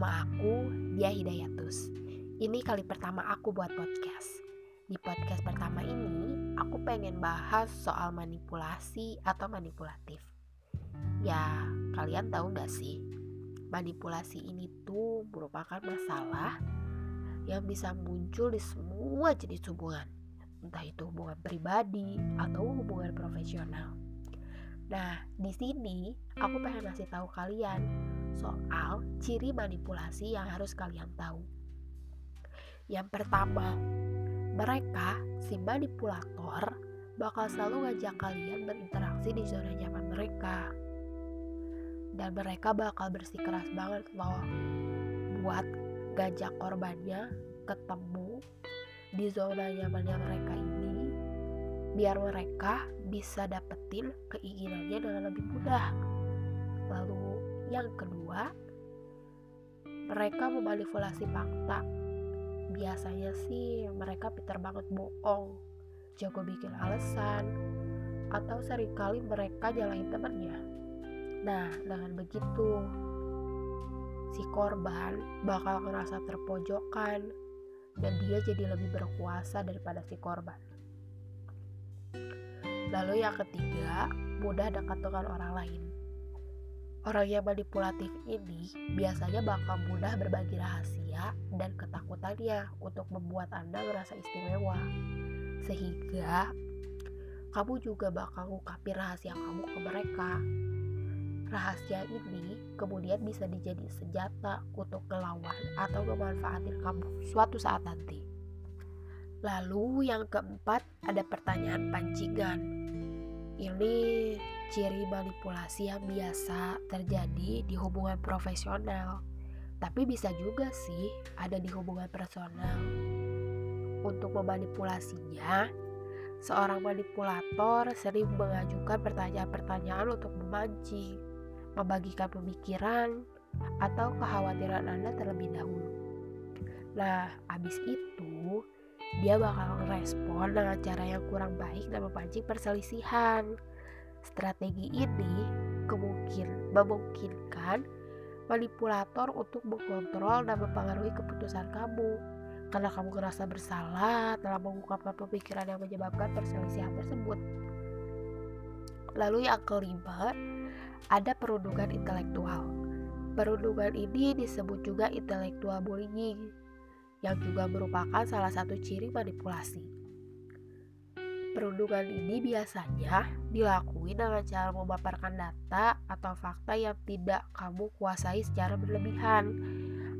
Nama aku Dia Hidayatus. Ini kali pertama aku buat podcast. Di podcast pertama ini, aku pengen bahas soal manipulasi atau manipulatif. Ya, kalian tahu gak sih? Manipulasi ini tuh merupakan masalah yang bisa muncul di semua jenis hubungan. Entah itu hubungan pribadi atau hubungan profesional. Nah, di sini aku pengen ngasih tahu kalian soal ciri manipulasi yang harus kalian tahu. Yang pertama, mereka si manipulator bakal selalu ngajak kalian berinteraksi di zona nyaman mereka. Dan mereka bakal bersikeras banget loh buat ngajak korbannya ketemu di zona nyamannya mereka ini biar mereka bisa dapetin keinginannya dengan lebih mudah. Lalu yang kedua, mereka memanipulasi fakta. Biasanya sih mereka pintar banget bohong, jago bikin alasan, atau sering kali mereka nyalahin temannya. Nah, dengan begitu, si korban bakal ngerasa terpojokan dan dia jadi lebih berkuasa daripada si korban. Lalu yang ketiga, mudah dekat dengan orang lain. Orang yang manipulatif ini biasanya bakal mudah berbagi rahasia dan ketakutannya untuk membuat Anda merasa istimewa. Sehingga kamu juga bakal ngungkapin rahasia kamu ke mereka. Rahasia ini kemudian bisa dijadi senjata untuk ngelawan atau memanfaatin kamu suatu saat nanti. Lalu yang keempat ada pertanyaan pancingan. Ini ciri manipulasi yang biasa terjadi di hubungan profesional, tapi bisa juga sih ada di hubungan personal. Untuk memanipulasinya, seorang manipulator sering mengajukan pertanyaan-pertanyaan untuk memancing, membagikan pemikiran, atau kekhawatiran Anda terlebih dahulu. Nah, abis itu dia bakal merespon dengan cara yang kurang baik dan memancing perselisihan. Strategi ini kemungkin memungkinkan manipulator untuk mengontrol dan mempengaruhi keputusan kamu karena kamu merasa bersalah dalam mengungkapkan pemikiran yang menyebabkan perselisihan tersebut. Lalu yang kelima, ada perundungan intelektual. Perundungan ini disebut juga intellectual bullying, yang juga merupakan salah satu ciri manipulasi. Perundungan ini biasanya dilakuin dengan cara memaparkan data atau fakta yang tidak kamu kuasai secara berlebihan.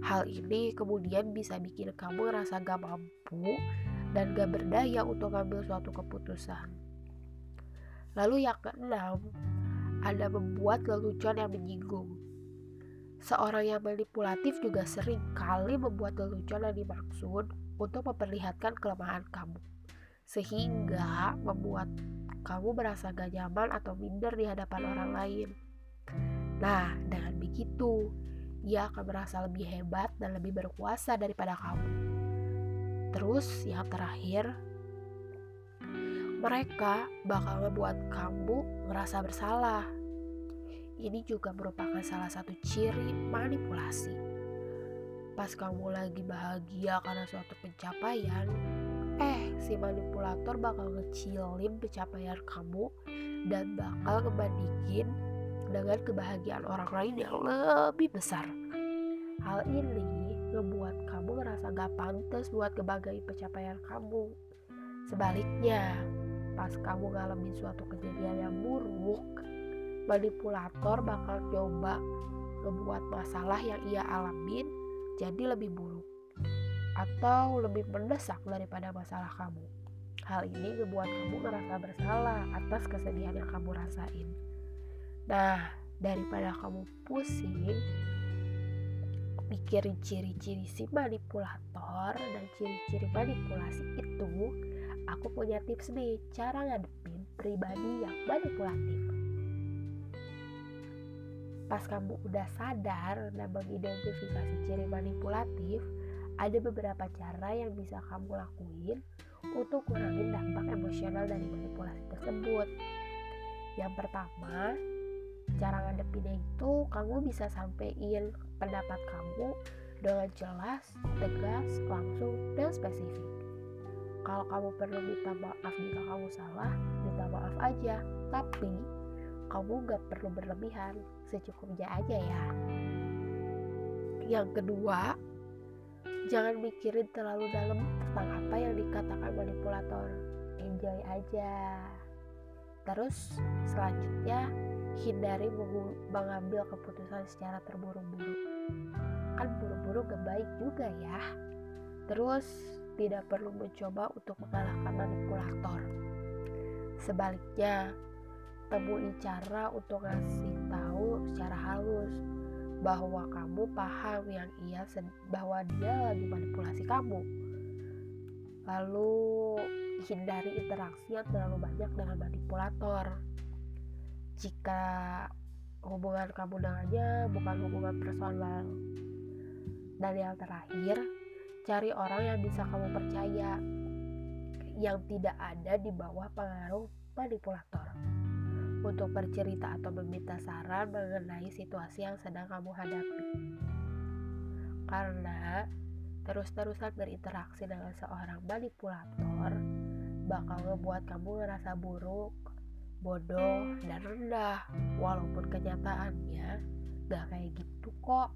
Hal ini kemudian bisa bikin kamu ngerasa gak mampu dan gak berdaya untuk ambil suatu keputusan. Lalu yang keenam, ada membuat lelucon yang menyinggung. Seorang yang manipulatif juga sering kali membuat lelucon yang dimaksud untuk memperlihatkan kelemahan kamu sehingga membuat kamu merasa gak nyaman atau minder di hadapan orang lain. Nah, dengan begitu, ia akan merasa lebih hebat dan lebih berkuasa daripada kamu. Terus, yang terakhir, mereka bakal membuat kamu merasa bersalah. Ini juga merupakan salah satu ciri manipulasi. Pas kamu lagi bahagia karena suatu pencapaian, eh si manipulator bakal ngecilin pencapaian kamu dan bakal ngebandingin dengan kebahagiaan orang lain yang lebih besar. Hal ini ngebuat kamu ngerasa gak pantas buat ngebanggain pencapaian kamu. Sebaliknya, pas kamu ngalamin suatu kejadian yang buruk, manipulator bakal coba ngebuat masalah yang ia alamin jadi lebih buruk atau lebih mendesak daripada masalah kamu. Hal ini membuat kamu merasa bersalah atas kesedihan yang kamu rasain. Nah, daripada kamu pusing mikirin ciri-ciri si manipulator dan ciri-ciri manipulasi itu, aku punya tips nih cara ngadepin pribadi yang manipulatif. Pas kamu udah sadar dan mengidentifikasi ciri manipulatif, ada beberapa cara yang bisa kamu lakuin untuk kurangin dampak emosional dari manipulasi tersebut. Yang pertama, cara ngadepinnya itu kamu bisa sampein pendapat kamu dengan jelas, tegas, langsung, dan spesifik. Kalau kamu perlu minta maaf jika kamu salah, minta maaf aja. Tapi kamu gak perlu berlebihan, secukupnya aja ya. Yang kedua, jangan mikirin terlalu dalam tentang apa yang dikatakan manipulator. Enjoy aja. Terus selanjutnya hindari mengambil keputusan secara terburu-buru kan buru-buru gak baik juga ya terus tidak perlu mencoba untuk mengalahkan manipulator sebaliknya temui cara untuk ngasih tahu secara halus bahwa kamu paham yang ia bahwa dia lagi manipulasi kamu. Lalu hindari interaksi yang terlalu banyak dengan manipulator. Jika hubungan kamu dengannya bukan hubungan personal. Dan yang terakhir, cari orang yang bisa kamu percaya, yang tidak ada di bawah pengaruh manipulator, untuk bercerita atau meminta saran mengenai situasi yang sedang kamu hadapi. Karena terus-terusan berinteraksi dengan seorang manipulator bakal ngebuat kamu ngerasa buruk, bodoh dan rendah. Walaupun kenyataannya gak kayak gitu kok.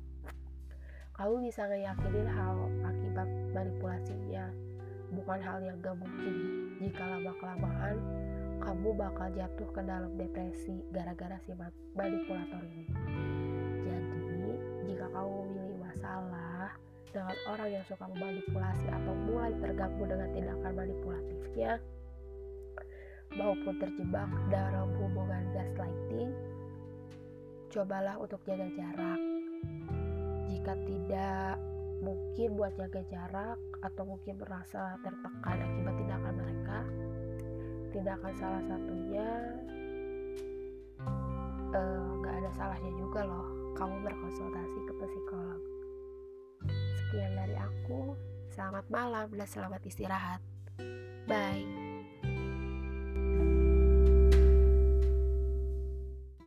Kamu bisa ngeyakinin hal akibat manipulasinya bukan hal yang gak mungkin. Jika lama-kelamaan kamu bakal jatuh ke dalam depresi gara-gara si manipulator ini jadi jika kamu memilih masalah dengan orang yang suka memanipulasi atau mulai terganggu dengan tindakan manipulatifnya maupun terjebak dalam hubungan gaslighting, cobalah untuk jaga jarak. Jika tidak mungkin buat jaga jarak atau mungkin merasa tertekan akibat tindakan mereka, tindakan salah satunya eh, nggak uh, ada salahnya juga loh kamu berkonsultasi ke psikolog. Sekian dari aku, selamat malam dan selamat istirahat. Bye.